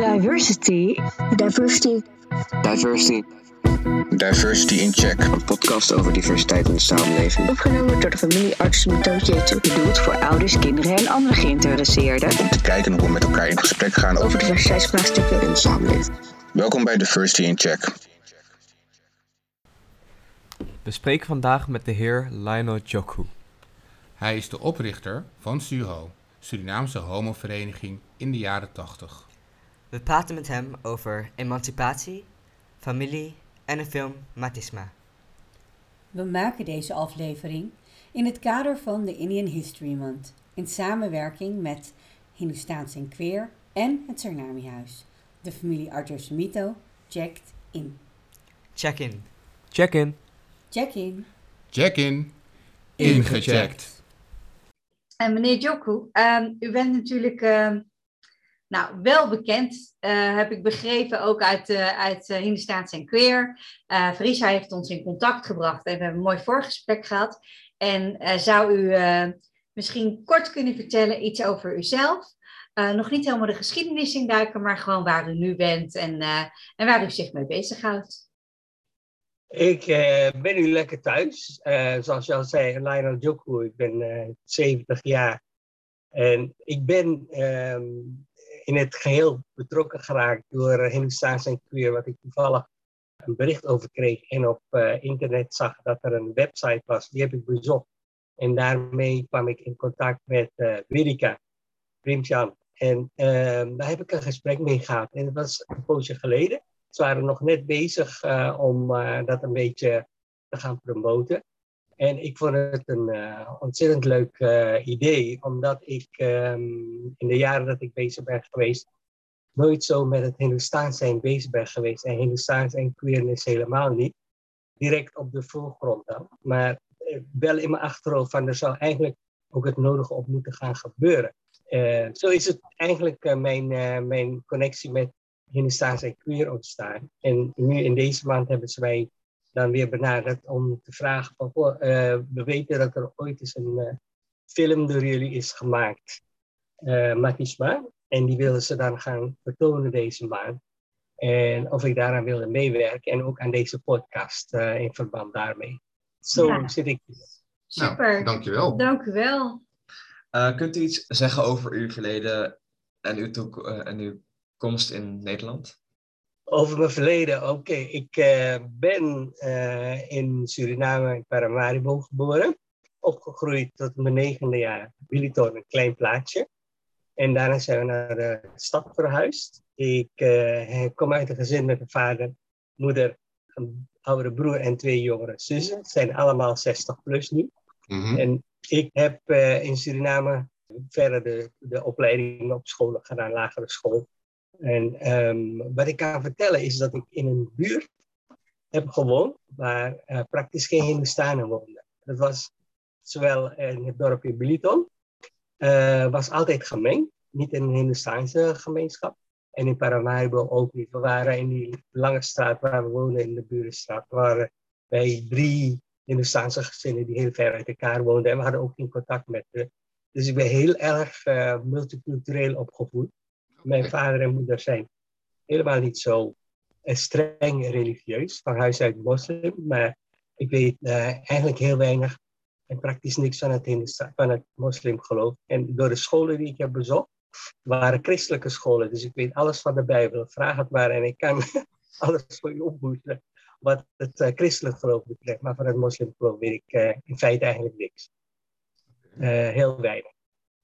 Diversity. Diversity. Diversity. Diversity in Check. Een podcast over diversiteit in de samenleving. Opgenomen door de familie Artsen met Jeetje. Bedoeld voor ouders, kinderen en andere geïnteresseerden. Om te kijken hoe we met elkaar in gesprek gaan over Over diversiteitsvraagstukken. In de samenleving. Welkom bij Diversity in Check. We spreken vandaag met de heer Lionel Joku. Hij is de oprichter van SUHO, Surinaamse homovereniging in de jaren 80. We praten met hem over emancipatie, familie en de film Matisma. We maken deze aflevering in het kader van de Indian History Month in samenwerking met Hindoestaans en Queer en het Suriname-huis. De familie Arthur Smito checkt in. Check-in. Check-in. Check in. Check-in. Ingecheckt. En meneer Joku, ehm, u bent natuurlijk ehm, nou, wel bekend, eh, heb ik begrepen, ook uit, uh, uit uh, Hindustaans en Queer. Uh, heeft ons in contact gebracht en we hebben een mooi voorgesprek gehad. En zou u misschien kort kunnen vertellen iets over uzelf? nog niet helemaal de geschiedenis induiken, maar gewoon waar u nu bent en, en waar u zich mee bezighoudt. Ik ben nu lekker thuis. Zoals je al zei, Lionel Joku. Ik ben uh, 70 jaar. En ik ben um, in het geheel betrokken geraakt door Hindustaans en Queer, wat ik toevallig een bericht over kreeg en op internet zag dat er een website was. Die heb ik bezocht. En daarmee kwam ik in contact met uh, Virika Primchan. En ehm, daar heb ik een gesprek mee gehad. En dat was een poosje geleden. Ze waren nog net bezig om dat een beetje te gaan promoten. En ik vond het een uh, ontzettend leuk idee, omdat ik um, in de jaren dat ik bezig ben geweest, nooit zo met het Hindoestaans zijn bezig ben geweest. En Hindoestaans en queerness helemaal niet. Direct op de voorgrond dan. Maar wel in mijn achterhoofd van er zou eigenlijk ook het nodige op moeten gaan gebeuren. zo is het eigenlijk mijn, mijn connectie met Hindustaans en queer ontstaan. En nu in deze maand hebben ze mij dan weer benaderd om te vragen van, oh, uh, we weten dat er ooit eens een uh, film door jullie is gemaakt, uh, Matisma. En die willen ze dan gaan vertonen deze maand. En of ik daaraan wilde meewerken en ook aan deze podcast in verband daarmee. Zo ja. zit ik. Super. Nou, dankjewel. Dank u wel. kunt u iets zeggen over uw verleden en uw, toekomst? en uw komst in Nederland? Over mijn verleden, oké. Okay. Ik uh, ben uh, in Suriname, in Paramaribo geboren. Opgegroeid tot mijn negende jaar. Billiton, een klein plaatsje. En daarna zijn we naar de stad verhuisd. Ik uh, kom uit een gezin met een vader, moeder, een oudere broer en twee jongere zussen. Het zijn allemaal 60 plus nu. Mm -hmm. En ik heb in Suriname verder de, de opleiding op scholen gedaan, lagere school. En um, wat ik kan vertellen is dat ik in een buurt heb gewoond waar uh, praktisch geen Hindustanen woonden. Dat was zowel in het dorpje Biliton, uh, was altijd gemengd, niet in een Hindustaanse gemeenschap. En in Paramaribo ook niet. We waren in die lange straat waar we woonden, in de Burenstraat, waren wij drie Hindustaanse gezinnen die heel ver uit elkaar woonden. En we hadden ook geen contact met. Dus ik ben heel erg uh, multicultureel opgevoed. Mijn vader en moeder zijn helemaal niet zo streng religieus, van huis uit moslim, maar ik weet uh, eigenlijk heel weinig en praktisch niks van het, van het moslimgeloof. En door de scholen die ik heb bezocht, waren christelijke scholen, dus ik weet alles van de Bijbel. Vraag het maar en ik kan alles voor je opboeten wat het uh, christelijk geloof betreft. Maar van het moslimgeloof weet ik uh, in feite eigenlijk niks. heel weinig.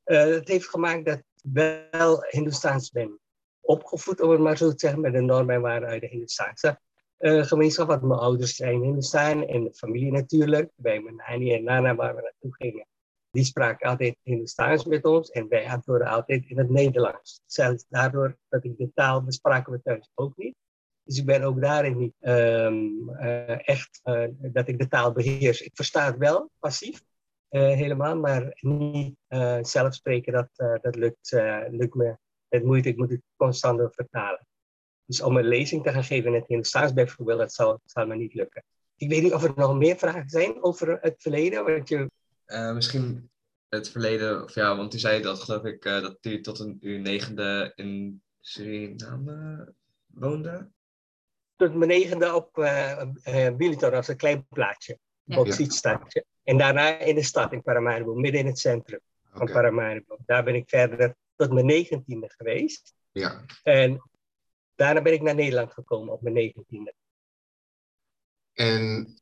het heeft gemaakt dat wel Hindoestaans ben opgevoed, om het maar zo te zeggen, met de normen en waarden uit de Hindoestaanse uh, gemeenschap. Want mijn ouders zijn Hindoestaan en de familie natuurlijk. Bij mijn nani en nana waar we naartoe gingen, die spraken altijd Hindoestaans met ons en wij antwoorden altijd in het Nederlands. Zelfs daardoor dat ik de taal bespraken we thuis ook niet. Dus ik ben ook daarin niet um, uh, echt uh, dat ik de taal beheers. Ik versta het wel, passief, helemaal, maar niet uh, zelf spreken, dat, uh, dat lukt, lukt me met moeite. Ik moet het constant vertalen. Dus om een lezing te gaan geven in het Hindoestaans bijvoorbeeld, dat zal, zal me niet lukken. Ik weet niet of er nog meer vragen zijn over het verleden. Want je... misschien het verleden, of ja, want u zei dat geloof ik, dat u tot een, uw negende in Suriname woonde. Tot mijn negende op uh, uh, Bilitor, als een klein plaatsje. Ja. Bauxietstadje. En daarna in de stad, in Paramaribo, midden in het centrum van. Paramaribo. Daar ben ik verder tot mijn negentiende geweest. Ja. En daarna ben ik naar Nederland gekomen op mijn negentiende. En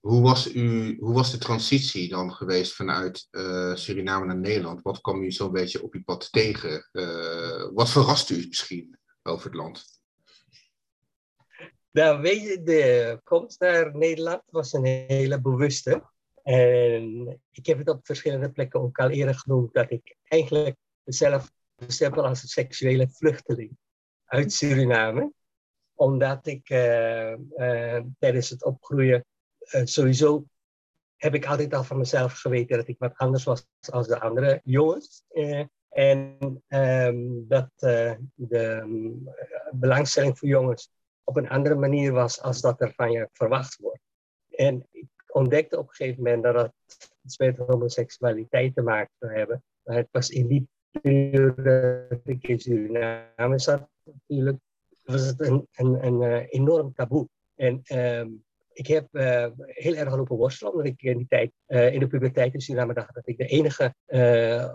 hoe was, u, hoe was de transitie dan geweest vanuit eh, Suriname naar Nederland? Wat kwam u zo'n beetje op uw pad tegen? Eh, wat verraste u misschien over het land? Nou, weet je, de komst naar Nederland was een hele bewuste. En ik heb het op verschillende plekken ook al eerder genoemd dat ik eigenlijk mezelf bestempel als een seksuele vluchteling uit Suriname. Omdat ik eh, eh, tijdens het opgroeien eh, sowieso heb ik altijd al van mezelf geweten dat ik wat anders was als de andere jongens. En ehm, dat de mm, belangstelling voor jongens op een andere manier was als dat er van je verwacht wordt. En ik ontdekte op een gegeven moment dat het iets met homoseksualiteit te maken zou hebben. Maar het was in die periode dat ik in Suriname zat natuurlijk, was het een, een, een eh, enorm taboe. En ehm, ik heb eh, heel erg lopen worstelen, omdat ik in die tijd, eh, in de puberteit in Suriname dacht dat ik de enige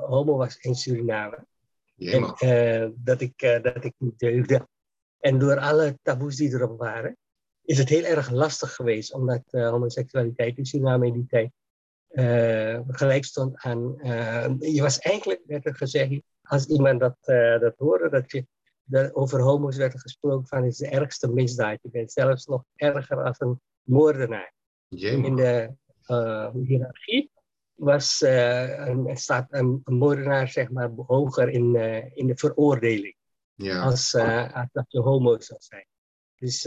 homo was in Suriname. En dat, ik, dat ik niet deugde. En door alle taboes die erop waren, is het heel erg lastig geweest, omdat eh, homoseksualiteit in Suriname in die tijd eh, gelijk stond aan. eh, je was eigenlijk, werd er gezegd, als iemand dat, dat hoorde, dat je dat over homo's werd er gesproken van is de ergste misdaad. Je bent zelfs nog erger als een moordenaar. In de hiërarchie was, een, staat een, een moordenaar zeg maar, hoger in, in de veroordeling Ja. als, als dat je homo zou zijn. Dus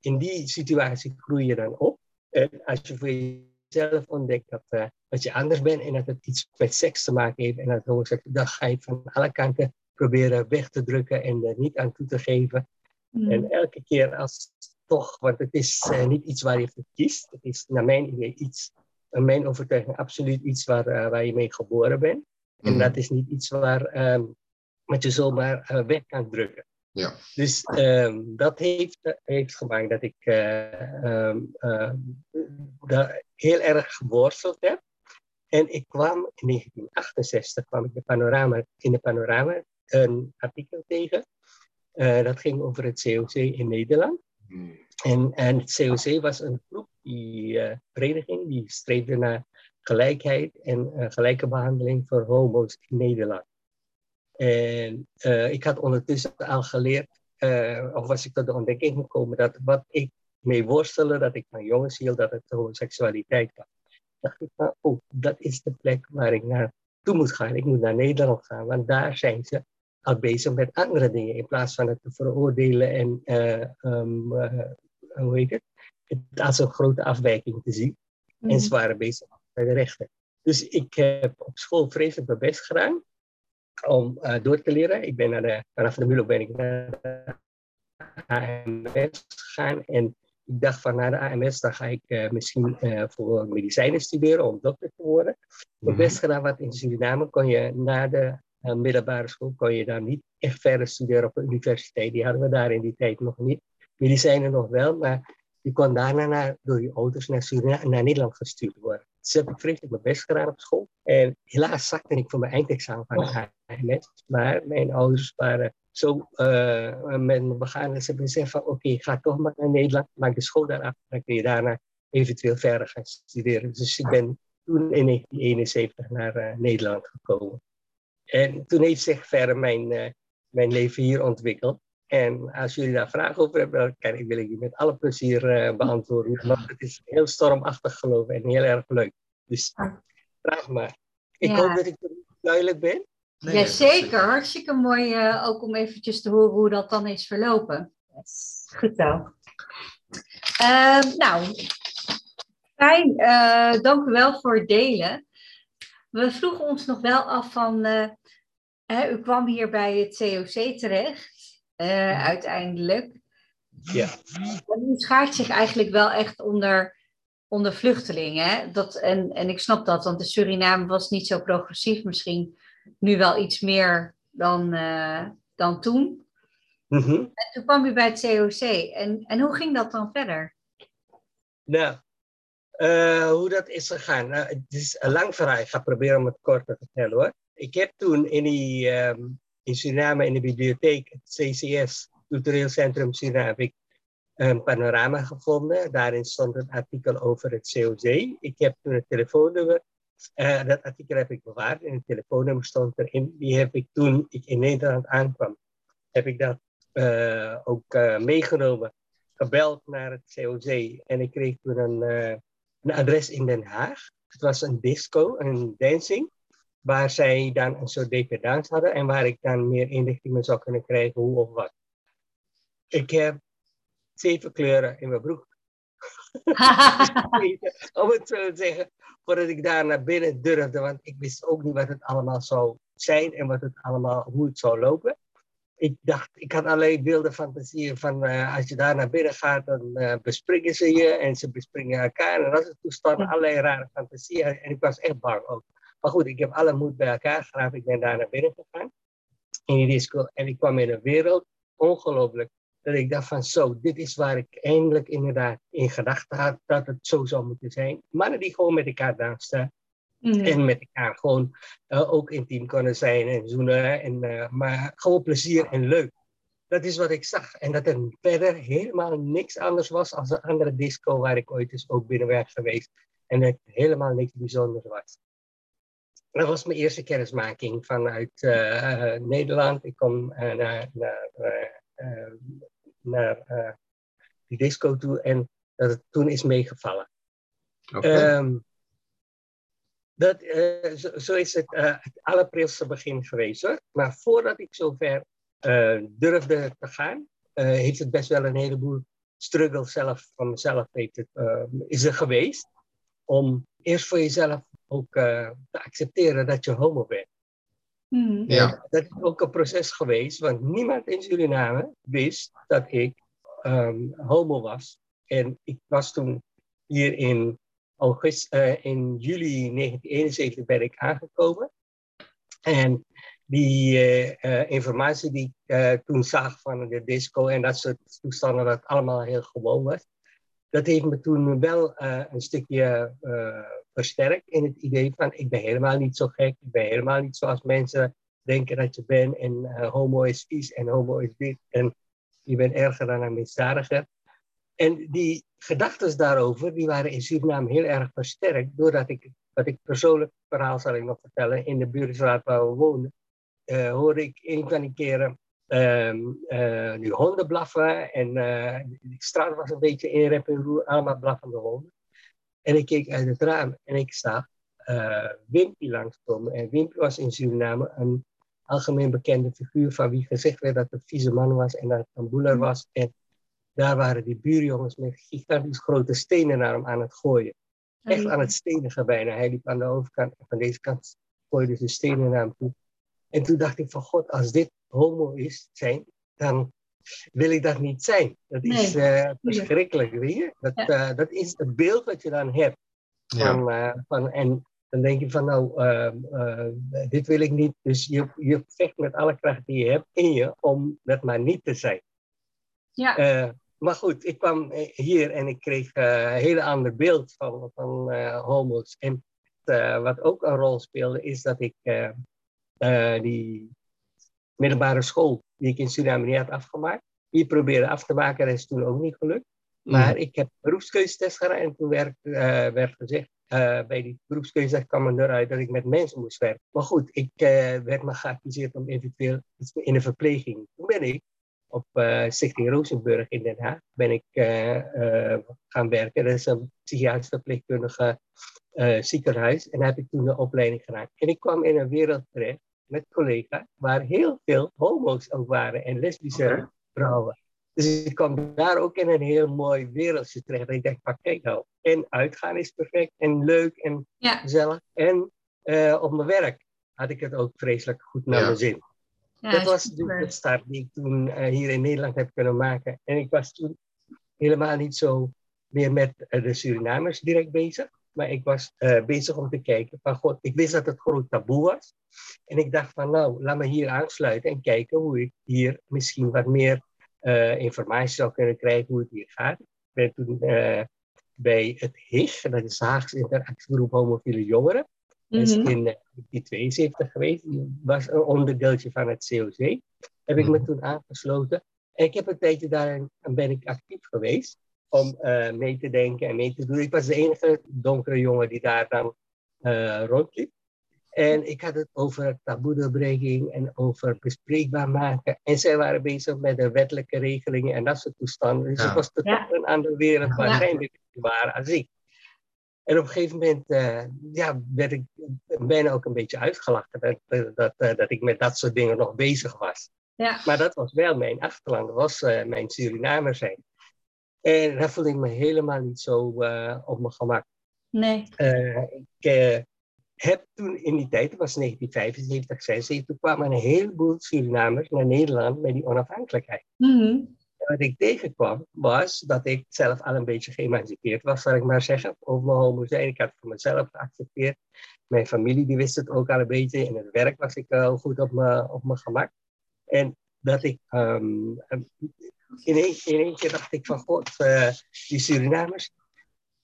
in die situatie groei je dan op. En als je voor jezelf ontdekt dat, eh, dat je anders bent en dat het iets met seks te maken heeft en dat homoseksueel, dan ga je het van alle kanten proberen weg te drukken en er niet aan toe te geven. Mm. En elke keer als toch, want het is eh, niet iets waar je voor kiest. Het is naar mijn idee iets, naar mijn overtuiging, absoluut iets waar, eh, waar je mee geboren bent. En Mhm. dat is niet iets waar ehm, wat je zomaar weg kan drukken. Ja. Dus ehm, dat heeft, heeft gemaakt dat ik ehm, daar heel erg geworsteld heb. En ik kwam in 1968 kwam ik de panorama, in de panorama een artikel tegen. Eh, dat ging over het COC in Nederland. Hmm. En, en het COC was een groep, die eh, vereniging, die streefde naar gelijkheid en gelijke behandeling voor homo's in Nederland. En eh, ik had ondertussen al geleerd, eh, of was ik tot de ontdekking gekomen, dat wat ik mee worstelde, dat ik van jongens hield, dat het homoseksualiteit was. dacht ik van, oh, dat is de plek waar ik naartoe moet gaan. Ik moet naar Nederland gaan, want daar zijn ze al bezig met andere dingen. In plaats van het te veroordelen en, eh, ehm, eh, hoe heet het, het als een grote afwijking te zien. En ze waren bezig bij de rechter. Dus ik heb op school vreselijk mijn best gedaan om eh, door te leren. Ik ben naar de, vanaf de MULO ben ik naar de AMS gegaan. En ik dacht van na de AMS dan ga ik eh, misschien eh, voor medicijnen studeren om dokter te worden. Mijn Mhm. best gedaan, want in Suriname kon je na de middelbare school kon je daar niet echt verder studeren op de universiteit. Die hadden we daar in die tijd nog niet. Medicijnen nog wel, maar je kon daarna naar, door je ouders naar, Suriname, naar Nederland gestuurd worden. Dus heb ik vreselijk mijn best gedaan op school. En helaas zakte ik voor mijn eindexamen van de Maar mijn ouders waren zo eh, met me begaan dat ze hebben gezegd van oké, ga toch maar naar Nederland, maak de school daar af. Dan kun je daarna eventueel verder gaan studeren. Dus ik ben toen in 1971 naar eh, Nederland gekomen. En toen heeft zich verder mijn, eh, mijn leven hier ontwikkeld. En als jullie daar vragen over hebben, dan kan ik, wil ik die met alle plezier eh, beantwoorden. Want het is heel stormachtig geloof en heel erg leuk. Dus vraag maar. Ik Ja. hoop dat ik duidelijk ben. Jazeker, hartstikke mooi eh, ook om eventjes te horen hoe dat dan is verlopen. Goed zo. Ehm, nou, fijn. eh, dank u wel voor het delen. We vroegen ons nog wel af van, eh, hè, u kwam hier bij het COC terecht, eh, uiteindelijk. Ja. En u schaart zich eigenlijk wel echt onder, onder vluchtelingen. Hè? Dat, en, en ik snap dat, want de Suriname was niet zo progressief. Misschien nu wel iets meer dan, eh, dan toen. Mhm. En toen kwam u bij het COC. En, en hoe ging dat dan verder? Nou, eh, hoe dat is gegaan. Nou, het is een lang verhaal. Ik ga proberen om het kort te vertellen hoor. Ik heb toen in, die, ehm, in Suriname in de bibliotheek, het CCS, Cultureel Centrum Suriname, ik een panorama gevonden. Daarin stond een artikel over het COC. Ik heb toen het telefoonnummer, eh, dat artikel heb ik bewaard en het telefoonnummer stond erin. Die heb ik toen ik in Nederland aankwam, heb ik dat eh, ook eh, meegenomen, gebeld naar het COC en ik kreeg toen een, een adres in Den Haag. Het was een disco, een dancing, waar zij dan een soort dependance hadden en waar ik dan meer inlichtingen zou kunnen krijgen hoe of wat. Ik heb zeven kleuren in mijn broek. Om het zo te zeggen, voordat ik daar naar binnen durfde, want ik wist ook niet wat het allemaal zou zijn en wat het allemaal, hoe het zou lopen. Ik dacht, ik had alleen wilde fantasieën van eh, als je daar naar binnen gaat, dan eh, bespringen ze je en ze bespringen elkaar. En dat is toestand, allerlei rare fantasieën. En ik was echt bang ook. Maar goed, ik heb alle moed bij elkaar gegraven. Ik ben daar naar binnen gegaan in die disco. En ik kwam in een wereld, ongelooflijk, dat ik dacht van zo, dit is waar ik eindelijk inderdaad in gedachten had dat het zo zou moeten zijn. Mannen die gewoon met elkaar dansten. Mhm. En met elkaar gewoon eh, ook intiem kunnen zijn en zoenen. En, eh, maar gewoon plezier en leuk. Dat is wat ik zag. En dat er verder helemaal niks anders was als een andere disco waar ik ooit eens ook binnen werd geweest. En dat helemaal niks bijzonders was. Dat was mijn eerste kennismaking vanuit eh, Nederland. Ik kom naar, naar, naar eh, die disco toe en dat het toen is meegevallen. Ehm, dat, eh, zo, zo is het eh, het allerprilste begin geweest hoor. Maar voordat ik zover durfde te gaan, heeft het best wel een heleboel struggle zelf van mezelf heeft het, is er geweest. Om eerst voor jezelf ook te accepteren dat je homo bent. Mhm. Ja. Dat is ook een proces geweest, want niemand in Suriname wist dat ik ehm, homo was. En ik was toen hier in, august, eh, in juli 1971 ben ik aangekomen. En die eh, eh, informatie die ik eh, toen zag van de disco en dat soort toestanden, dat allemaal heel gewoon was. Dat heeft me toen wel eh, een stukje eh, versterkt in het idee van ik ben helemaal niet zo gek, ik ben helemaal niet zoals mensen denken dat je bent en eh, homo is vies en homo is dit en je bent erger dan een misdadiger. En die gedachten daarover, die waren in Suriname heel erg versterkt doordat ik, wat ik persoonlijk verhaal zal ik nog vertellen, in de buurtstraat waar we woonden, hoorde ik een van die keren ehm, eh, nu honden blaffen en eh, de straat was een beetje in rep en roer, allemaal blaffende honden. En ik keek uit het raam en ik zag eh Wimpy langskomen. En Wimpy was in Suriname een algemeen bekende figuur van wie gezegd werd dat het een vieze man was en dat het een boeler was. En daar waren die buurjongens met gigantisch grote stenen naar hem aan het gooien. Echt aan het stenigen bijna. Hij liep aan de overkant en van deze kant gooiden ze stenen naar hem toe. En toen dacht ik van god, als dit homo is, zijn, dan wil ik dat niet zijn. Dat is Nee, eh, verschrikkelijk, weet je. Dat, eh, dat is het beeld wat je dan hebt. Van, eh, van, en dan denk je van nou, ehm, eh, dit wil ik niet. Dus je, je vecht met alle kracht die je hebt in je om dat maar niet te zijn. Ja. Eh, maar goed, ik kwam hier en ik kreeg een hele ander beeld van, van eh, homo's. En eh, wat ook een rol speelde, is dat ik eh, eh, die middelbare school, die ik in Suriname niet had afgemaakt, die probeerde af te maken. Dat is toen ook niet gelukt. Maar ik heb beroepskeuzetest gedaan en toen werd, eh, werd gezegd, eh, bij die beroepskeuzetest kwam er eruit dat ik met mensen moest werken. Maar goed, ik eh, werd maar geadviseerd om eventueel in de verpleging. Toen ben ik op Stichting Rozenburg in Den Haag ben ik gaan werken. Dat is een psychiatrisch verpleegkundige ziekenhuis. En daar heb ik toen een opleiding gedaan. En ik kwam in een wereld terecht met collega's waar heel veel homo's ook waren en lesbische vrouwen. Dus ik kwam daar ook in een heel mooi wereldje terecht. En ik dacht, maar kijk nou, en uitgaan is perfect en leuk en Ja. gezellig. En eh, op mijn werk had ik het ook vreselijk goed naar Ja. mijn zin. Ja, dat was super. de de start die ik toen eh, hier in Nederland heb kunnen maken. En ik was toen helemaal niet zo meer met eh, de Surinamers direct bezig. Maar ik was eh, bezig om te kijken van god, ik wist dat het groot taboe was. En ik dacht van nou, laat me hier aansluiten en kijken hoe ik hier misschien wat meer eh, informatie zou kunnen krijgen hoe het hier gaat. Ik ben toen eh, bij het HIG, dat is de Haagse Interactiegroep Homofiele Jongeren. Dat is Mhm. in 1972 geweest. Die was een onderdeeltje van het COC. Heb ik me toen aangesloten. En ik heb een tijdje daar ben ik actief geweest om eh, mee te denken en mee te doen. Ik was de enige donkere jongen die daar dan eh, rondliep. En ik had het over taboedoorbreking en over bespreekbaar maken. En zij waren bezig met de wettelijke regelingen en dat soort toestanden. Dus Ja. het was totaal een andere wereld waar Ja. zij mee waren als ik. En op een gegeven moment eh, ja, werd ik bijna ook een beetje uitgelachen dat, dat, dat, eh, dat ik met dat soort dingen nog bezig was. Ja. Maar dat was wel mijn achterland, dat was eh, mijn Surinamer zijn. En daar voelde ik me helemaal niet zo eh, op mijn gemak. Nee. Eh, ik eh, heb toen in die tijd, het was 1975, 76, toen kwamen een heleboel Surinamers naar Nederland met die onafhankelijkheid. Mhm. En wat ik tegenkwam, was dat ik zelf al een beetje geëmancipeerd was, zal ik maar zeggen, over mijn homo zijn. Ik had het voor mezelf geaccepteerd. Mijn familie die wist het ook al een beetje. In het werk was ik wel goed op mijn, op mijn gemak. En dat ik ehm, in, één, in één keer dacht ik van god, eh, die Surinamers,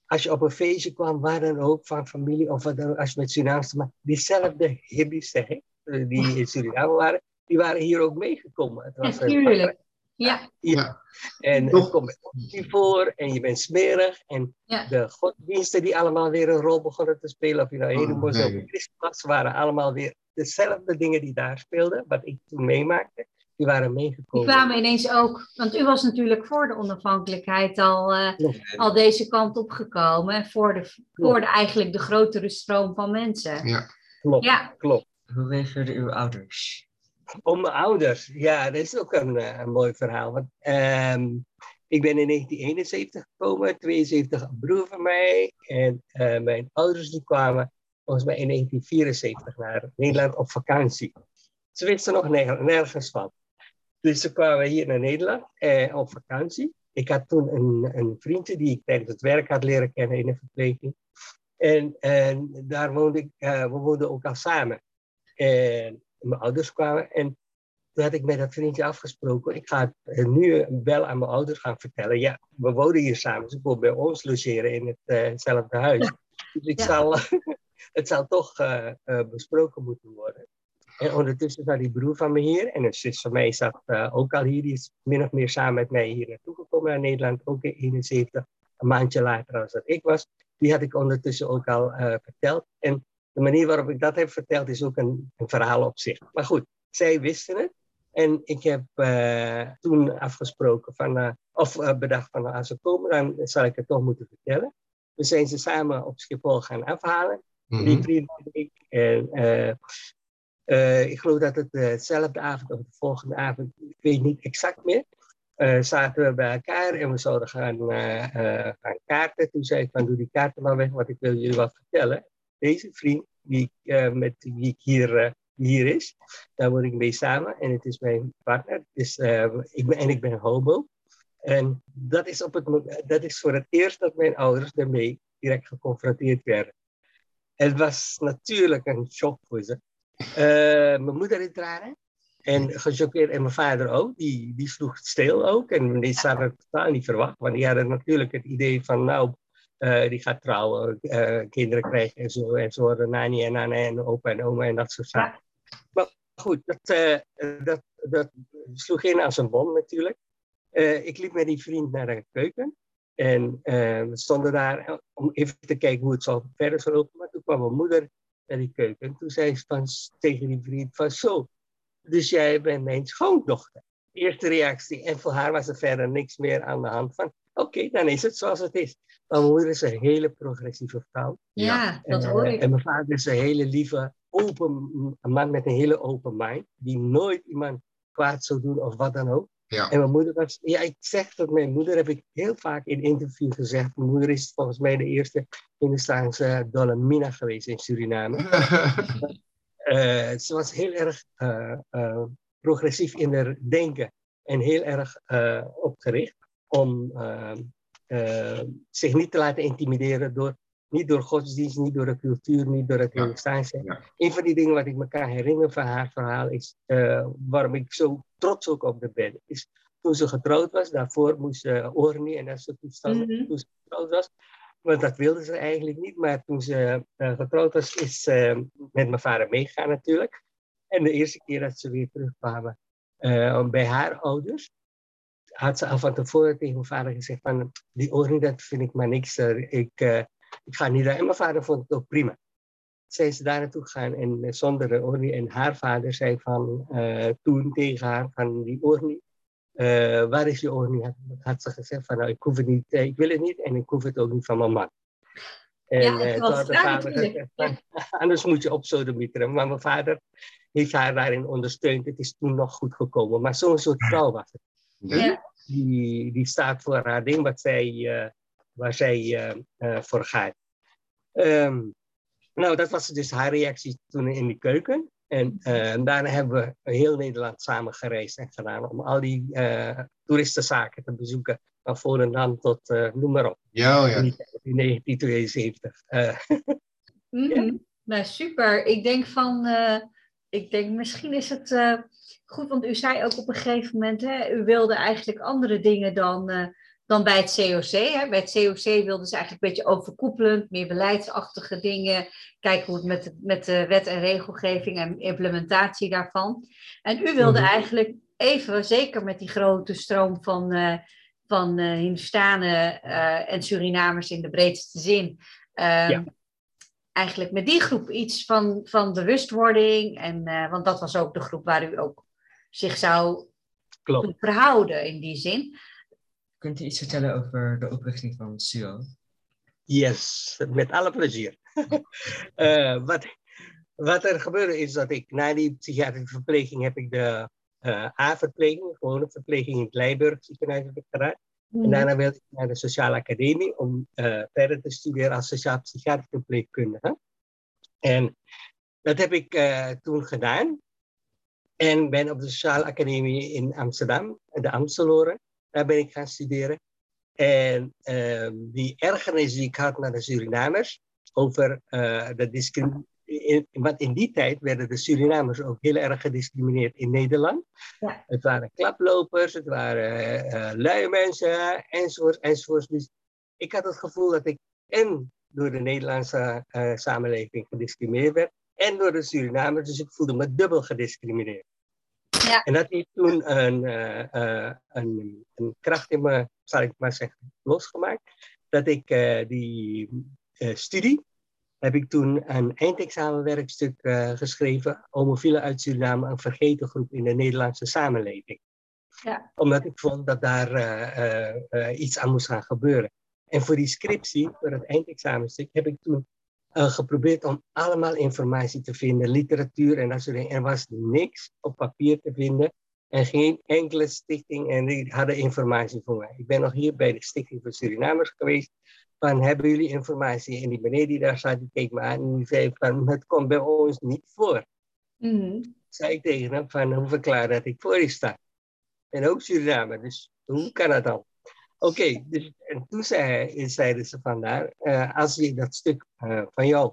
als je op een feestje kwam, waar dan ook, van familie of wat dan ook, als je met Surinamers te maken, diezelfde hippies, zeg ik, eh, die in Suriname waren, die waren hier ook meegekomen. Het was Natuurlijk. Ja. ja. En het komt met optie voor en je bent smerig. En Ja. de godsdiensten die allemaal weer een rol begonnen te spelen, of je nou helemaal nee. of christen was, waren allemaal weer dezelfde dingen die daar speelden, wat ik toen meemaakte, die waren Die meegekomen. kwamen ineens ook, want u was natuurlijk voor de onafhankelijkheid al, eh, al deze kant opgekomen. En voor de, voor de, eigenlijk de grotere stroom van mensen. Ja. Klopt, Ja. klopt. Hoe reageerden uw ouders? Om mijn ouders, ja, dat is ook een, eh, een mooi verhaal. Want, ehm, ik ben in 1971 gekomen, 72 een broer van mij. En eh, mijn ouders die kwamen volgens mij in 1974 naar Nederland op vakantie. Ze wisten nog ner- nergens van. Dus ze kwamen hier naar Nederland eh, op vakantie. Ik had toen een, een vriendje die ik tijdens het werk had leren kennen in de verpleging. En, en daar woonde ik, eh, we woonden ook al samen. En mijn ouders kwamen en toen had ik met dat vriendje afgesproken. Ik ga nu wel aan mijn ouders gaan vertellen. Ja, we wonen hier samen. Ze komen bij ons logeren in hetzelfde huis. Dus ik Ja. zal, het zal toch eh, eh, besproken moeten worden. En ondertussen zat die broer van me hier. En een zus van mij zat eh, ook al hier. Die is min of meer samen met mij hier naartoe gekomen naar Nederland. Ook in 71. Een maandje later als dat ik was. Die had ik ondertussen ook al eh, verteld. En de manier waarop ik dat heb verteld is ook een, een verhaal op zich. Maar goed, zij wisten het. En ik heb eh, toen afgesproken van, of bedacht van nou, als ze komen, dan zal ik het toch moeten vertellen. We zijn ze samen op Schiphol gaan afhalen. Mhm. Die vriend en ik. En eh, eh, ik geloof dat het eh, dezelfde avond of de volgende avond, ik weet niet exact meer, eh, zaten we bij elkaar en we zouden gaan, eh, eh, gaan kaarten. Toen zei ik van doe die kaarten maar weg, want ik wil jullie wat vertellen. Deze vriend die, ik, eh, met wie ik hier, eh, hier is, daar word ik mee samen en het is mijn partner. Dus, eh, ik ben, en ik ben homo. En dat is, op het, dat is voor het eerst dat mijn ouders daarmee direct geconfronteerd werden. Het was natuurlijk een shock voor ze. Eh, mijn moeder in tranen. En gechoqueerd. En mijn vader ook. Die, die sloeg stil ook. En die hadden het totaal niet verwacht. Want die hadden natuurlijk het idee van... Nou, eh, die gaat trouwen, eh, kinderen krijgen en zo. En zo worden nani en nana en opa en oma en dat soort zaken. Maar goed, dat, dat, dat sloeg in als een bom natuurlijk. Ik liep met die vriend naar de keuken. En we stonden daar om even te kijken hoe het zou verder zou lopen. Maar toen kwam mijn moeder naar die keuken. En toen zei ze van, tegen die vriend van zo, dus jij bent mijn schoondochter. Eerste reactie. En voor haar was er verder niks meer aan de hand van, oké, dan is het zoals het is. Maar mijn moeder is een hele progressieve vrouw. Ja, dat Eh, hoor ik. En mijn vader is een hele lieve, open een man met een hele open mind. Die nooit iemand kwaad zou doen of wat dan ook. Ja. En mijn moeder was, ja, ik zeg dat mijn moeder, heb ik heel vaak in interviews gezegd. Mijn moeder is volgens mij de eerste Hindustaanse Dolomina geweest in Suriname. Eh, ze was heel erg eh, eh, progressief in haar denken en heel erg opgericht om zich niet te laten intimideren door Niet door godsdienst, niet door de cultuur, niet door het Ja. Hindoestaanse. Ja. Een van die dingen wat ik me kan herinneren van haar verhaal is, eh, waarom ik zo trots ook op de ben, is toen ze getrouwd was, daarvoor moest ze Orni en dat soort toestanden, Mhm. toen ze getrouwd was. Want dat wilde ze eigenlijk niet, maar toen ze eh, getrouwd was, is ze met mijn vader meegegaan natuurlijk. En de eerste keer dat ze weer terugkwamen eh, bij haar ouders, had ze al van tevoren tegen mijn vader gezegd van, die Orni, dat vind ik maar niks. eh, ik, eh, ik ga niet daar. En mijn vader vond het ook prima zijn ze daar naartoe gegaan en eh, zonder de Orni. En haar vader zei van, eh, toen tegen haar van die Orni, eh, waar is je Orni? Had, had ze gezegd van, nou, ik hoef het niet, eh, ik wil het niet en ik hoef het ook niet van mijn man. En Ja, eh, het toen was had de vader gezegd van, anders moet je opsodemieteren. Maar mijn vader heeft haar daarin ondersteund. Het is toen nog goed gekomen. Maar zo'n soort vrouw was het. Ja. Die, die staat voor haar ding wat zij, eh, waar zij eh, eh, voor gaat. Ehm, nou, dat was dus haar reactie toen in die keuken. En eh, daarna hebben we heel Nederland samen gereisd en gedaan om al die eh, toeristenzaken te bezoeken. Van Volendam tot eh, noem maar op. Ja, oh ja. In, in 1972. Eh, Mhm. Nou, super. Ik denk van, eh, ik denk misschien is het eh, goed, want u zei ook op een gegeven moment, hè, u wilde eigenlijk andere dingen dan, eh, dan bij het COC. Hè. Bij het COC wilden ze eigenlijk een beetje overkoepelend, meer beleidsachtige dingen, kijken hoe het met, de- met de wet en regelgeving en implementatie daarvan. En u wilde Mhm. eigenlijk even, zeker met die grote stroom van, eh van eh Hindustanen eh, en Surinamers in de breedste zin, ehm, Ja. eigenlijk met die groep iets van, van bewustwording. En, want dat was ook de groep waar u ook zich zou klopt. verhouden in die zin. Kunt u iets vertellen over de oprichting van SUO? Yes, met alle plezier. Eh, wat, wat er gebeurde is dat ik na die psychiatrische verpleging heb ik de eh A-verpleging, gewone verpleging in het Leiburg ziekenhuis heb ik gedaan. En daarna wilde ik naar de sociale academie om eh, verder te studeren als sociaal-psychiatrische verpleegkundige. En dat heb ik eh, toen gedaan. En ben op de sociale academie in Amsterdam, de Amsteloren, daar ben ik gaan studeren. En ehm, die ergernis die ik had naar de Surinamers over eh, de discriminatie. Want in die tijd werden de Surinamers ook heel erg gediscrimineerd in Nederland. Ja. Het waren klaplopers, het waren eh, lui mensen, enzovoort, enzovoort. Dus ik had het gevoel dat ik en door de Nederlandse eh, samenleving gediscrimineerd werd, en door de Surinamers. Dus ik voelde me dubbel gediscrimineerd. Ja. En dat heeft toen een, eh, een, een kracht in me, zal ik maar zeggen, losgemaakt. Dat ik eh, die studie, heb ik toen een eindexamenwerkstuk geschreven. Homofielen uit Suriname, een vergeten groep in de Nederlandse samenleving. Ja. Omdat ik vond dat daar iets aan moest gaan gebeuren. En voor die scriptie, voor het eindexamenstuk, heb ik toen eh, geprobeerd om allemaal informatie te vinden, literatuur en dat soort dingen. Er was niks op papier te vinden en geen enkele stichting en die hadden informatie voor mij. Ik ben nog hier bij de Stichting voor Surinamers geweest. Van, hebben jullie informatie? En die meneer die daar zat, die keek me aan en die zei van, het komt bij ons niet voor. Mhm. Zei ik tegen hem van, hoe verklaar dat ik voor je sta? Ben ook Surinamer, dus hoe kan dat dan? Oké, dus, en toen zei, zeiden ze vandaar, uh, als je dat stuk uh, van jou,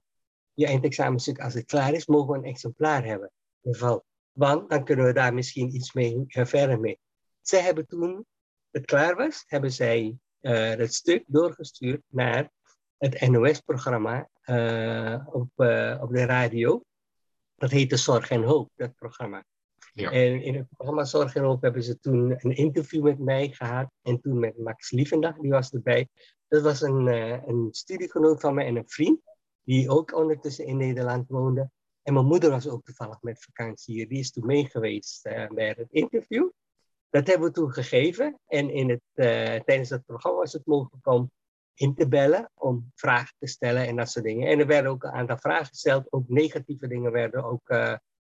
je eindexamenstuk, als het klaar is, mogen we een exemplaar hebben. Geval. Want dan kunnen we daar misschien iets mee uh, verder mee. Zij hebben toen het klaar was, hebben zij uh, het stuk doorgestuurd naar het NOS-programma op, op de radio. Dat heette Zorg en Hoop, dat programma. En in het programma Zorg en Hoop hebben ze toen een interview met mij gehad. En toen met Max Lievendag, die was erbij. Dat was een, uh, een studiegenoot van mij en een vriend. Die ook ondertussen in Nederland woonde. En mijn moeder was ook toevallig met vakantie hier. Die is toen meegeweest uh, bij het interview. Dat hebben we toen gegeven. En in het, uh, tijdens het programma was het mogelijk om in te bellen. Om vragen te stellen en dat soort dingen. En er werden ook een aantal vragen gesteld. Ook negatieve dingen werden ook...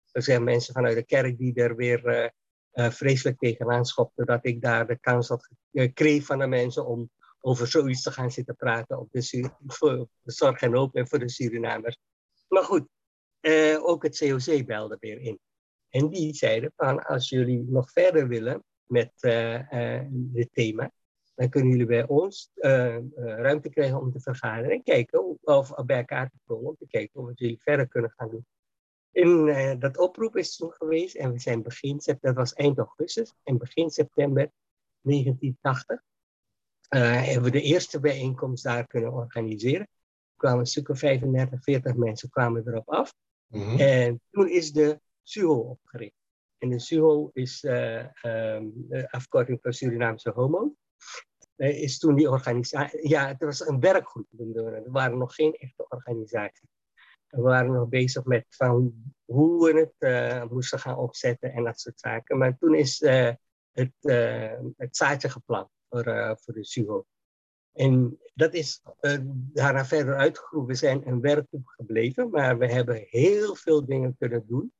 Uh, er zijn mensen vanuit de kerk die er weer uh, uh, vreselijk tegenaan schopten. Dat ik daar de kans had uh, kreeg van de mensen om over zoiets te gaan zitten praten. Op de, voor de zorg en hoop en voor de Surinamers. Maar goed, ook het COC belde weer in. En die zeiden van als jullie nog verder willen met dit thema. dan kunnen jullie bij ons eh, eh, ruimte krijgen om te vergaderen en kijken of bij elkaar te komen om te kijken wat jullie verder kunnen gaan doen. Eh, dat oproep is toen geweest en we zijn begin september, dat was eind augustus, en begin september 1980 eh, hebben we de eerste bijeenkomst daar kunnen organiseren. Er kwamen een stuk of 35, 40 mensen kwamen erop af. Mhm. En toen is de SUHO opgericht. En de SUHO is eh, ehm, de afkorting voor Surinaamse Homo. Is toen die organisatie. Ja, het was een werkgroep. Er waren nog geen echte organisatie. We waren nog bezig met van hoe we het eh, moesten gaan opzetten en dat soort zaken. Maar toen is eh, het, eh, het zaadje geplant voor, voor de SUHO. En dat is daarna verder uitgegroeid. We zijn een werkgroep gebleven, maar we hebben heel veel dingen kunnen doen.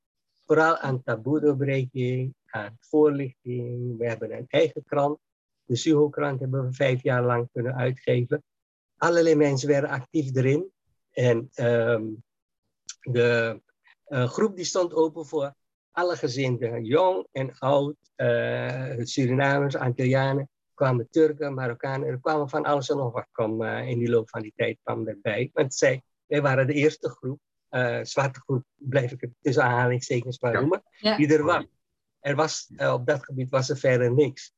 Vooral aan taboedoorbreking, aan voorlichting. We hebben een eigen krant. De SUHO-krant hebben we vijf jaar lang kunnen uitgeven. Allerlei mensen werden actief erin. En ehm, de eh, groep die stond open voor alle gezinnen, jong en oud, eh, Surinamers, Antillianen, kwamen Turken, Marokkanen, er kwamen van alles en nog wat kwam, eh, in die loop van die tijd kwam erbij. Want zij, wij waren de eerste groep, eh, zwarte groep, blijf ik het tussen aanhalingstekens maar noemen, Ja. die er was. Er was op dat gebied was er verder niks.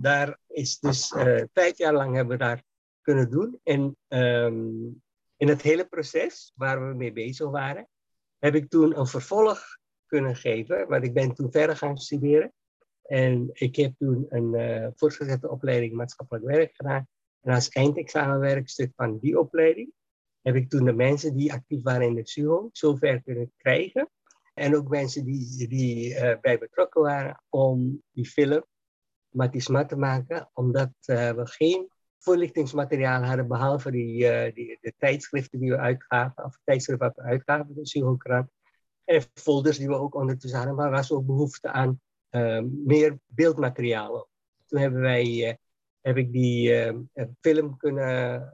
Daar is dus eh, vijf jaar lang hebben we daar kunnen doen. En ehm, in het hele proces waar we mee bezig waren, heb ik toen een vervolg kunnen geven. Want ik ben toen verder gaan studeren. En ik heb toen een eh, voortgezette opleiding maatschappelijk werk gedaan. En als eindexamenwerkstuk van die opleiding heb ik toen de mensen die actief waren in de SUHO zover kunnen krijgen. En ook mensen die, die eh, bij betrokken waren om die film Matisma te maken, omdat eh, we geen voorlichtingsmateriaal hadden, behalve die, eh, die, de tijdschriften die we uitgaven, of tijdschriften wat we uitgaven, de SUHO-krant. En folders die we ook ondertussen hadden, maar was ook behoefte aan eh, meer beeldmateriaal. Toen hebben wij, eh, heb ik die film kunnen,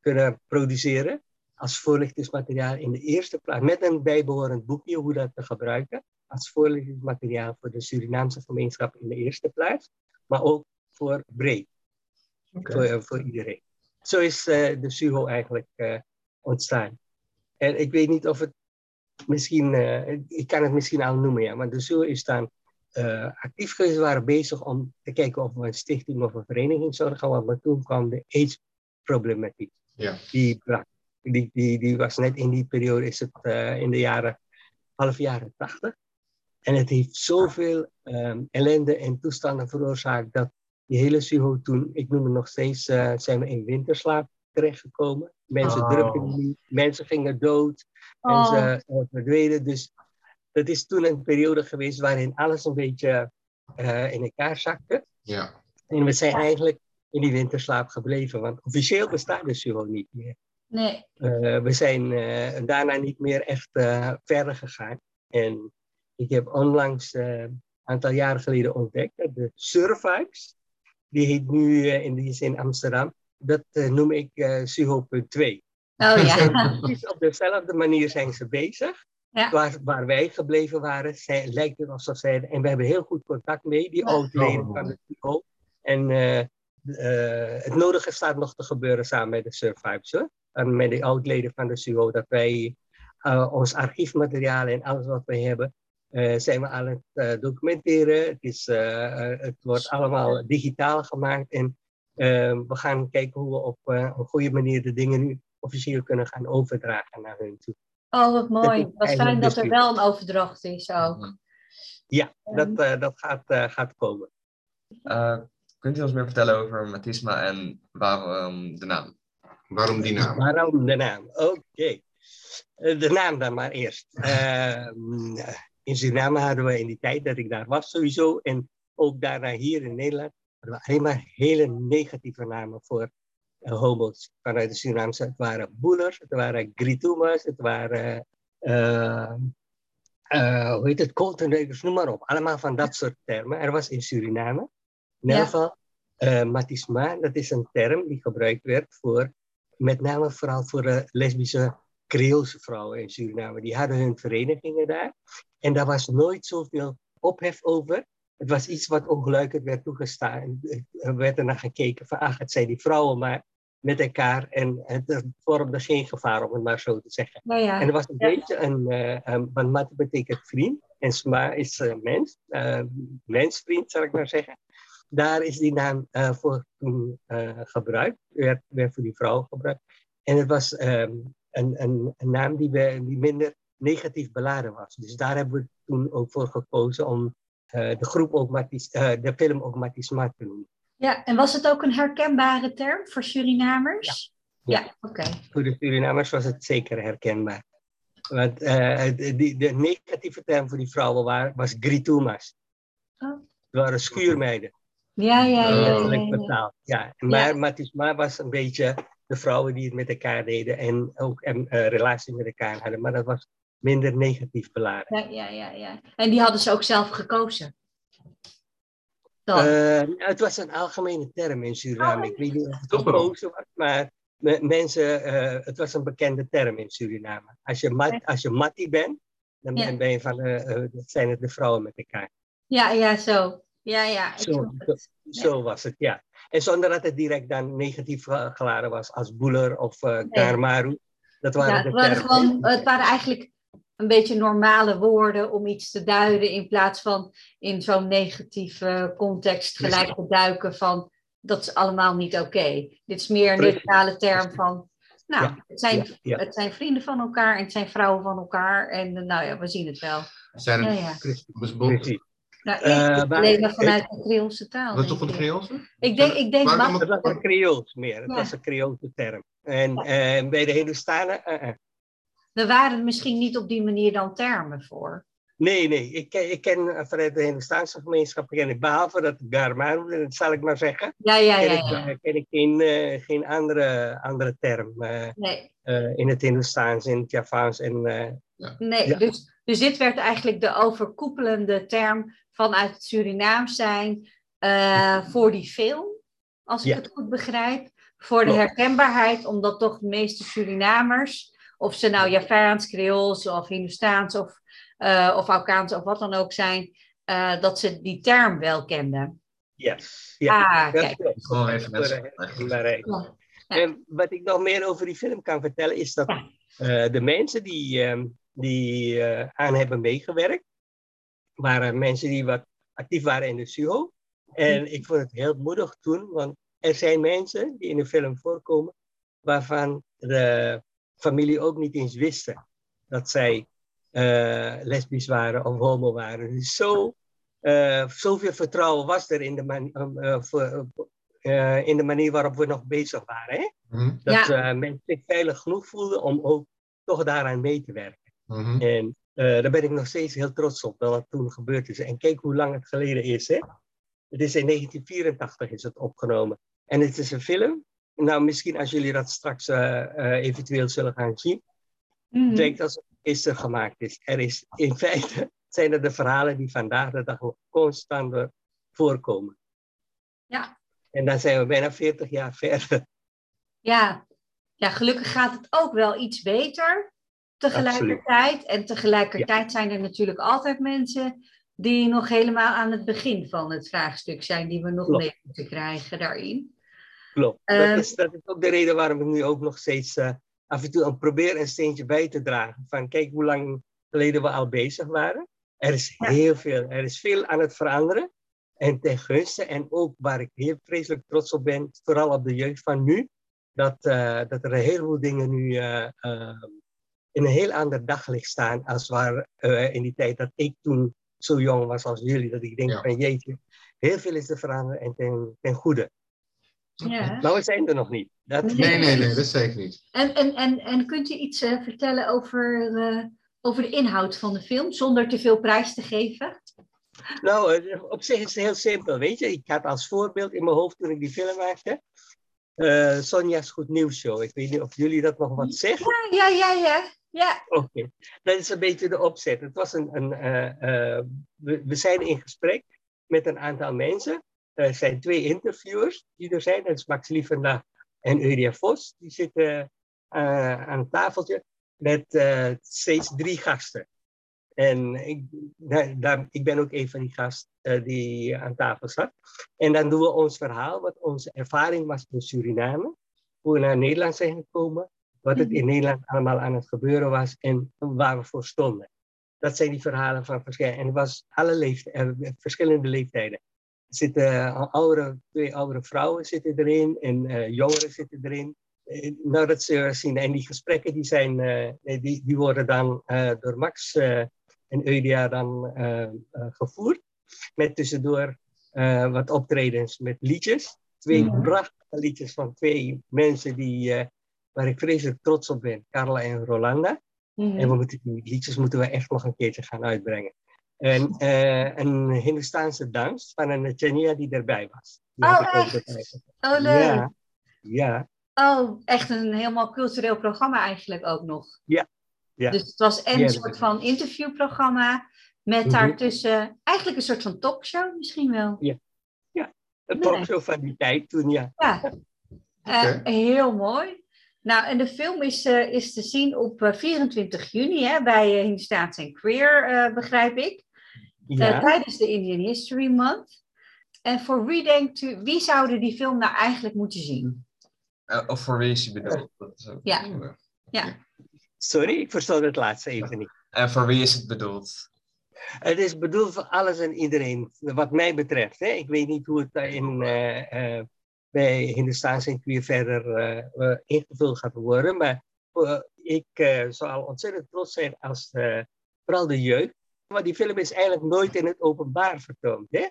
kunnen produceren als voorlichtingsmateriaal in de eerste plaats, met een bijbehorend boekje hoe dat te gebruiken, als voorlichtingsmateriaal voor de Surinaamse gemeenschap in de eerste plaats, maar ook voor breed, voor, voor iedereen. Zo is eh, de SUHO eigenlijk eh, ontstaan. En ik weet niet of het misschien, eh, ik kan het misschien al noemen, ja, maar de SUHO is dan actief geweest, we waren bezig om te kijken of we een stichting of een vereniging zouden gaan, want maar toen kwam de AIDS-problematiek. Ja. Die. Die, die, die was net in die periode, is het in de jaren, half jaren tachtig. En het heeft zoveel ehm, ellende en toestanden veroorzaakt dat die hele SUHO toen, ik noem het nog steeds, eh, zijn we in winterslaap terechtgekomen. Mensen Oh. drukken niet, mensen gingen dood, Oh. mensen eh, verdwenen. Dus dat is toen een periode geweest waarin alles een beetje eh, in elkaar zakte. Ja. En we zijn eigenlijk in die winterslaap gebleven, want officieel bestaat de SUHO niet meer. Nee. Eh, we zijn eh, daarna niet meer echt eh, verder gegaan. En ik heb onlangs, eh, een aantal jaren geleden ontdekt, dat de Survives, die heet nu eh, in die zin Amsterdam, dat eh, noem ik eh SUHO.2. Oh ja. precies op dezelfde manier zijn ze bezig. Ja. Waar, waar wij gebleven waren, zij, lijkt het alsof zij... En we hebben heel goed contact mee, die oud-leden van de SUHO. En eh, eh, het nodige staat nog te gebeuren samen met de Survivors. Hoor. En met de oud-leden van de SUHO, dat wij eh, ons archiefmateriaal en alles wat wij hebben, eh, zijn we aan het eh, documenteren. Het, is, eh, het wordt allemaal digitaal gemaakt. En eh, we gaan kijken hoe we op eh, een goede manier de dingen nu officieel kunnen gaan overdragen naar hun toe. Oh, wat mooi. Dat Wat fijn dat er wel een overdracht is ook. Ja, dat, eh, dat gaat, eh, gaat komen. Eh, kunt u ons meer vertellen over Matisma en waarom de naam? Waarom die naam? Waarom de naam? Oké. De naam dan maar eerst. Ehm, in Suriname hadden we in die tijd dat ik daar was sowieso, en ook daarna hier in Nederland, hadden we alleen maar hele negatieve namen voor eh, homo's vanuit de Surinaamse. Het waren boelers, het waren gritumas, het waren, eh, hoe heet het, koltendeukers, noem maar op. Allemaal van dat soort termen. Er was in Suriname, in ieder geval, matisma, dat is een term die gebruikt werd voor, met name vooral voor lesbische Creoolse vrouwen in Suriname. Die hadden hun verenigingen daar. En daar was nooit zoveel ophef over het was iets wat ongelukkig werd toegestaan. Er werd er naar gekeken van, ach, het zijn die vrouwen maar met elkaar. En het vormde geen gevaar, om het maar zo te zeggen. Ja. En er was een Ja. beetje een, eh, want Matti betekent vriend. En Sma is eh, mens, eh, mensvriend, zal ik maar zeggen. Daar is die naam eh, voor toen eh, gebruikt, werd, werd voor die vrouw gebruikt. En het was ehm, een, een, een naam die, we, die minder negatief beladen was. Dus daar hebben we toen ook voor gekozen om eh, de groep ook eh, de film ook te noemen. Ja, en was het ook een herkenbare term voor Surinamers? Ja. Ja, oké. Voor de Surinamers was het zeker herkenbaar. Want eh, de, die- de negatieve term voor die vrouwen wa- was gritumas. Oh. Het waren schuurmeiden. Ja, ja, ja. ja, letterlijk ja, ja. Ja, maar Matisma was een beetje de vrouwen die het met elkaar deden en ook een eh, relatie met elkaar hadden. Maar dat was minder negatief beladen. Ja, ja, ja, ja. En die hadden ze ook zelf gekozen. Eh, het was een algemene term in Suriname. Ik weet niet of het gekozen was, maar me- mensen, eh, het was een bekende term in Suriname. Als je, mat, als je mattie bent, dan Ja. ben- je van, dat zijn het de vrouwen met elkaar. Ja, ja, zo. Ja, ja. ik Zo, zo, het. was het, ja. En zonder dat het direct dan negatief ge- geladen was als boeler of eh karmaru. Dat waren Ja, het, waren gewoon, het waren eigenlijk een beetje normale woorden om iets te duiden, in plaats van in zo'n negatieve context gelijk te duiken van dat is allemaal niet oké. Dit is meer een neutrale term van, nou, Ja, het, zijn, ja, ja. het zijn vrienden van elkaar en het zijn vrouwen van elkaar en eh, nou ja, we zien het wel. Zijn Ja, er ja. Nou, Eh, ik maar- alleen maar vanuit de Creoolse taal. Wat is toch denk een ik. Creoolse? Ik denk, ik denk Het was een Creools meer. Het Ja. was een Creoolse term. En eh, bij de Hindustanen, eh, eh. er waren misschien niet op die manier dan termen voor. nee, nee. Ik, ken- ik ken vanuit de Hindustaanse gemeenschap, ken ik, behalve dat Garmaru, dat zal ik maar zeggen, Ja, ja, ken, ja, ik, ken ik geen, eh, geen andere, andere term eh, Nee. eh, in het Hindustaans, in het Javaans. En, eh, Nee, Ja. dus, dus dit werd eigenlijk de overkoepelende term vanuit het Surinaams zijn eh, voor die film, als ik Ja. het goed begrijp. Voor de Klopt. herkenbaarheid, omdat toch de meeste Surinamers, of ze nou Javaans, Creools of Hindoestaans of, eh of Aukaans of wat dan ook zijn, eh, dat ze die term wel kenden. Yes. Ja, Ah, dat kijk. klopt. Gewoon even. Ja. En wat ik nog meer over die film kan vertellen, is dat eh, de mensen die, ehm, die eh, aan hebben meegewerkt, waren mensen die wat actief waren in de SUHO. En ik vond het heel moedig toen, want er zijn mensen die in de film voorkomen, waarvan de familie ook niet eens wisten dat zij eh, lesbisch waren of homo waren. Dus zo, eh, zoveel vertrouwen was er in de, voor- eh, in de manier waarop we nog bezig waren. Hè? Mhm. Dat Ja. mensen zich veilig genoeg voelden om ook toch daaraan mee te werken. Mhm. En eh, daar ben ik nog steeds heel trots op dat dat toen gebeurd is. En kijk hoe lang het geleden is. Hè? Het is in 1984 is het opgenomen. En het is een film. Nou, misschien als jullie dat straks eh, eh, eventueel zullen gaan zien. Het lijkt alsof het gisteren gemaakt is. Er is in feite zijn er de verhalen die vandaag de dag nog constant voorkomen. Ja. En dan zijn we bijna 40 jaar verder. Ja. ja, gelukkig gaat het ook wel iets beter tegelijkertijd. En tegelijkertijd zijn er natuurlijk altijd mensen die nog helemaal aan het begin van het vraagstuk zijn, die we nog Klopt. mee moeten krijgen daarin. Klopt. Dat, is, dat is ook de reden waarom ik nu ook nog steeds eh, af en toe probeer een steentje bij te dragen. Van kijk hoe lang geleden we al bezig waren. Er is heel veel. Er is veel aan het veranderen. En ten gunste. En ook waar ik heel vreselijk trots op ben, vooral op de jeugd van nu. Dat, eh, dat er een heleboel dingen nu eh, eh, in een heel ander daglicht staan. Als waar eh, in die tijd dat ik toen zo jong was als jullie. Dat ik denk Ja. van jeetje, heel veel is te veranderen en ten, ten goede. Ja. Maar we zijn er nog niet. Dat... Nee, nee, nee, dat zeker niet. En, en, en, en kunt u iets eh, vertellen over, eh, over de inhoud van de film, zonder te veel prijs te geven? Nou, op zich is het heel simpel, weet je. Ik had als voorbeeld in mijn hoofd toen ik die film maakte, eh, Sonja's Goed Nieuws Show. Ik weet niet of jullie dat nog wat zeggen. Ja, ja, ja, ja. Ja. Oké, dat is een beetje de opzet. Het was een, een, eh, eh, we, zijn in gesprek met een aantal mensen. Er zijn twee interviewers die er zijn. Dat is Max Lievenda en Euria Vos. Die zitten eh, aan een tafeltje met steeds drie gasten. En ik, daar, ik ben ook een van die gasten die aan tafel zat. En dan doen we ons verhaal, wat onze ervaring was in Suriname. Hoe we naar Nederland zijn gekomen. Wat het in Nederland allemaal aan het gebeuren was en waar we voor stonden. Dat zijn die verhalen van verschillende. En het was alle leeftijden, verschillende leeftijden. Er zitten eh, oudere, twee oudere vrouwen zitten erin en eh, jongeren zitten erin. Eh, Nou, dat ze zien. En die gesprekken die zijn, eh, nee, die, die worden dan eh, door Max eh, en Eudia dan eh, eh, gevoerd. Met tussendoor eh, wat optredens met liedjes. Twee Mhm. prachtige liedjes van twee mensen die, eh, waar ik vreselijk trots op ben. Carla en Rolanda. Mhm. En we moeten, die liedjes moeten we echt nog een keertje gaan uitbrengen. En eh, een Hindustaanse dans van een Chania die erbij was. Die Oh, echt? Oh, leuk. Ja, ja, Oh, echt een helemaal cultureel programma eigenlijk ook nog. ja. ja. Dus het was en een soort van interviewprogramma met Mhm. daartussen eigenlijk een soort van talkshow misschien wel. Ja. Ja, een Nee. talkshow van die tijd toen, ja. Ja, Eh, heel mooi. Nou, en de film is, eh, is te zien op eh, 24 juni hè, bij uh, Hindustaans en Queer, eh, begrijp ik. Eh, Ja. tijdens de Indian History Month. En voor wie denkt u, wie zouden die film nou eigenlijk moeten zien? Eh, of voor wie is die bedoeld? Dat is ook- Ja. Ja. Sorry, ik verstond het laatste even niet. En voor wie is het bedoeld? Het is bedoeld voor alles en iedereen, wat mij betreft. Hè. Ik weet niet hoe het daar in, eh, eh, bij en Queer verder eh, eh, ingevuld gaat worden. Maar eh, ik zal ontzettend trots zijn als vooral de jeugd. Want die film is eigenlijk nooit in het openbaar vertoond. Hè?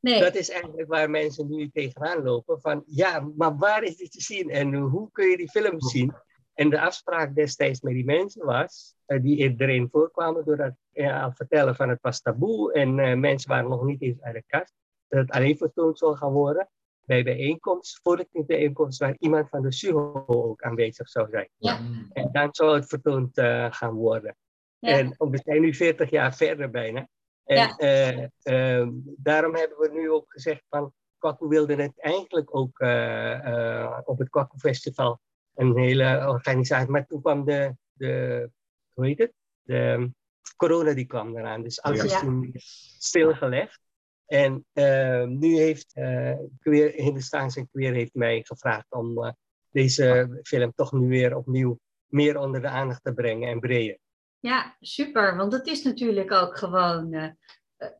Nee. Dat is eigenlijk waar mensen nu tegenaan lopen. Van ja, maar waar is dit te zien en hoe kun je die film zien? En de afspraak destijds met die mensen was, die erin voorkwamen door dat al vertellen van het was taboe en mensen waren nog niet eens uit de kast, dat het alleen vertoond zou gaan worden bij bijeenkomst, voordat de bijeenkomst waar iemand van de SUHO ook aanwezig zou zijn. Ja. En dan zou het vertoond eh, gaan worden. Ja. En we zijn nu 40 jaar verder bijna. En Ja. eh, ehm, daarom hebben we nu ook gezegd van Kwaku wilde het eigenlijk ook eh, op het Kwaku Festival een hele organisatie. Maar toen kwam de, de hoe heet het? De corona die kwam eraan. Dus alles is toen stilgelegd. En ehm, nu heeft eh queer, Hindustaans en Queer heeft mij gevraagd om eh, deze film toch nu weer opnieuw meer onder de aandacht te brengen en breder. Ja, super. Want het is natuurlijk ook gewoon eh,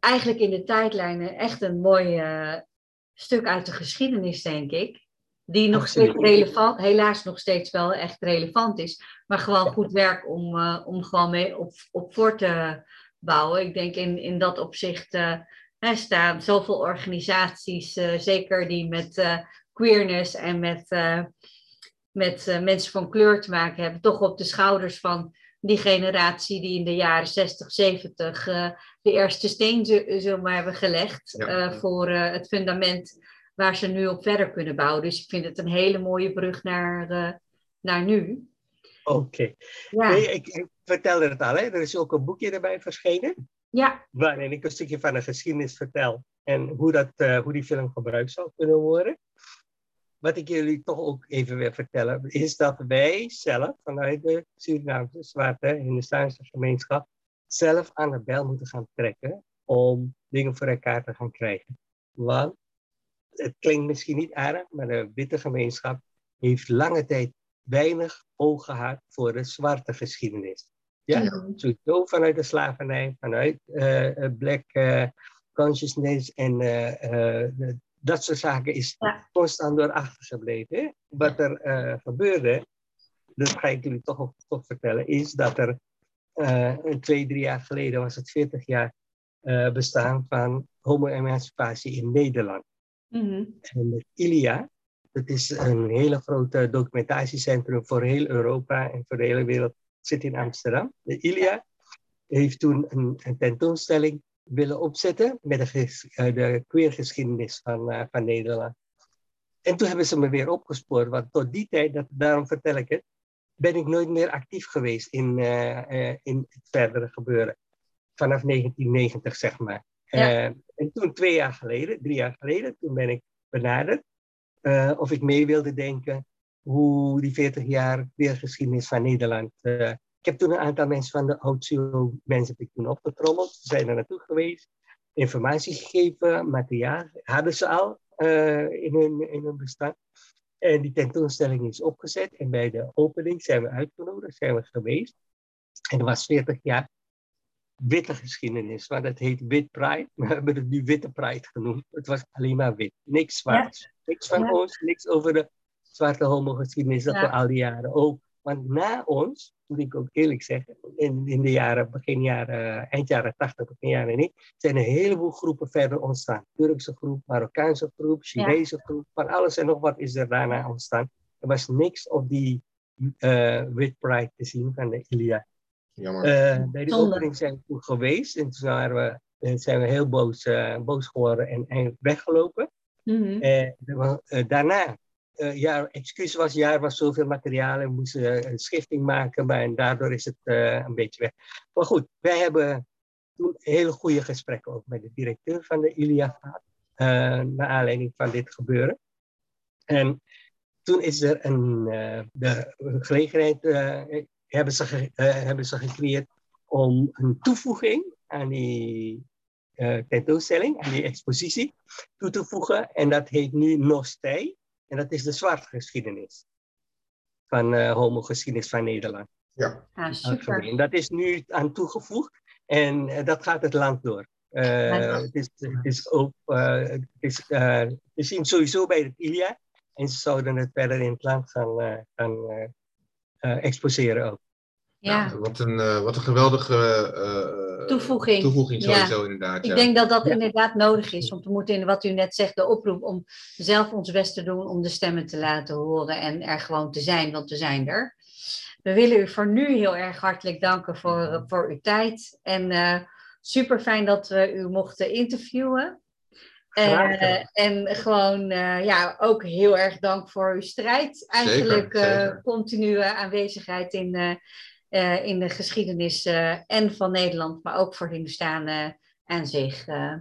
eigenlijk in de tijdlijnen echt een mooi stuk uit de geschiedenis, denk ik. Die nog Absoluut. steeds relevant, helaas nog steeds wel echt relevant is. Maar gewoon goed werk om, om gewoon mee op, op voor te bouwen. Ik denk in, in dat opzicht er staan zoveel organisaties, eh, zeker die met eh, queerness en met, eh, met mensen van kleur te maken hebben, toch op de schouders van die generatie die in de jaren 60, 70 eh, de eerste steen zu- zullen maar hebben gelegd Ja. voor het fundament waar ze nu op verder kunnen bouwen. Dus ik vind het een hele mooie brug naar, naar nu. Oké. Ja. Nee, ik, ik vertelde het al, hè? er is ook een boekje erbij verschenen. Ja. Waarin ik een stukje van de geschiedenis vertel. En hoe, dat, eh, hoe die film gebruikt zou kunnen worden. Wat ik jullie toch ook even wil vertellen, is dat wij zelf vanuit de Surinaamse zwarte Hindustaanse gemeenschap zelf aan de bel moeten gaan trekken om dingen voor elkaar te gaan krijgen. Want het klinkt misschien niet aardig, maar de witte gemeenschap heeft lange tijd weinig oog gehad voor de zwarte geschiedenis. Ja, sowieso vanuit de slavernij, vanuit eh, black eh, consciousness en dat soort zaken is constant door achtergebleven. Wat er gebeurde, dat ga ik jullie toch, toch vertellen, is dat er twee, drie jaar geleden was het 40 jaar bestaan van homo-emancipatie in Nederland. Mhm. En met ILIA, dat is een hele grote documentatiecentrum voor heel Europa en voor de hele wereld, zit in Amsterdam. De ILIA heeft toen een, een tentoonstelling willen opzetten met de, ges- eh, de queergeschiedenis van, eh, van Nederland. En toen hebben ze me weer opgespoord, want tot die tijd, dat, daarom vertel ik het, ben ik nooit meer actief geweest in, eh, in het verdere gebeuren. Vanaf 1990, zeg maar. Ja. En toen, twee jaar geleden, drie jaar geleden, toen ben ik benaderd of ik mee wilde denken hoe die 40 jaar weergeschiedenis van Nederland eh, heb toen een aantal mensen van de oud mensen heb ik toen opgetrommeld. Ze zijn er naartoe geweest, informatie gegeven, materiaal hadden ze al eh, in, hun, in hun bestand. En die tentoonstelling is opgezet en bij de opening zijn we uitgenodigd, zijn we geweest. En dat was 40 jaar witte geschiedenis, want het heet Wit Pride. We hebben het nu Witte Pride genoemd. Het was alleen maar wit, niks zwart. Niks van Ja. ons, niks over de zwarte homogeschiedenis, dat Ja. we al die jaren ook. Want na ons, moet ik ook eerlijk zeggen, in, in de jaren, begin jaren, eind jaren 80, begin jaren 90, zijn er een heleboel groepen verder ontstaan. Turkse groep, Marokkaanse groep, Chinese groep, van alles en nog wat is er daarna ontstaan. Er was niks op die eh Wit Pride te zien van de Ilia. Jammer. Eh, bij de Zonde. opening zijn we toen geweest en toen waren we, eh, zijn we heel boos, eh, boos geworden en eigenlijk weggelopen. Mhm. Daarna, eh ja, excuus was, jaar was zoveel materiaal en we moesten een schifting maken, maar en daardoor is het eh, een beetje weg. Maar goed, wij hebben toen hele goede gesprekken ook met de directeur van de ILIA gehad, eh, naar aanleiding van dit gebeuren. En toen is er een, de gelegenheid, hebben, ze hebben ze gecreëerd om een toevoeging aan die eh, tentoonstelling, aan die expositie, toe te voegen. En dat heet nu Nostij. En dat is de zwarte geschiedenis van eh homogeschiedenis van Nederland. Ja. Ah, super. En dat is nu aan toegevoegd en eh, dat gaat het land door. Eh, het, is, het is ook eh, het is, eh, te zien sowieso bij het ILIA. En ze zouden het verder in het land gaan, eh, gaan exposeren ook. Ja. Nou, wat, een, eh, wat een geweldige eh, Toevoeging. toevoeging sowieso Ja. inderdaad. Ik ja. denk dat dat inderdaad nodig is. Want we moeten, in wat u net zegt, de oproep om zelf ons best te doen om de stemmen te laten horen en er gewoon te zijn, want we zijn er. We willen u voor nu heel erg hartelijk danken voor, eh, voor uw tijd. En super fijn dat we u mochten interviewen. Eh, gedaan. en gewoon eh, ja, ook heel erg dank voor uw strijd. Eigenlijk eh, zeker. continue aanwezigheid in, eh, in de geschiedenis eh, en van Nederland, maar ook voor Hindustanen aan zich. eh.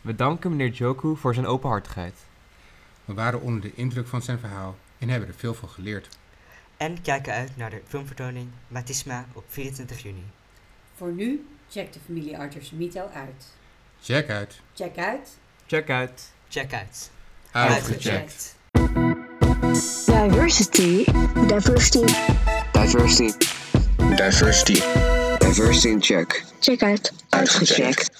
We danken meneer Joku voor zijn openhartigheid. We waren onder de indruk van zijn verhaal en hebben er veel van geleerd. En kijken uit naar de filmvertoning Matisma op 24 juni. Voor nu, check de familie Arthurs Mito uit. Check uit. Check uit. Check uit. Check uit. Uitgecheckt. Diversity. Diversity. Diversity. Diversity. Diversity in check. Check uit. Uitgecheckt.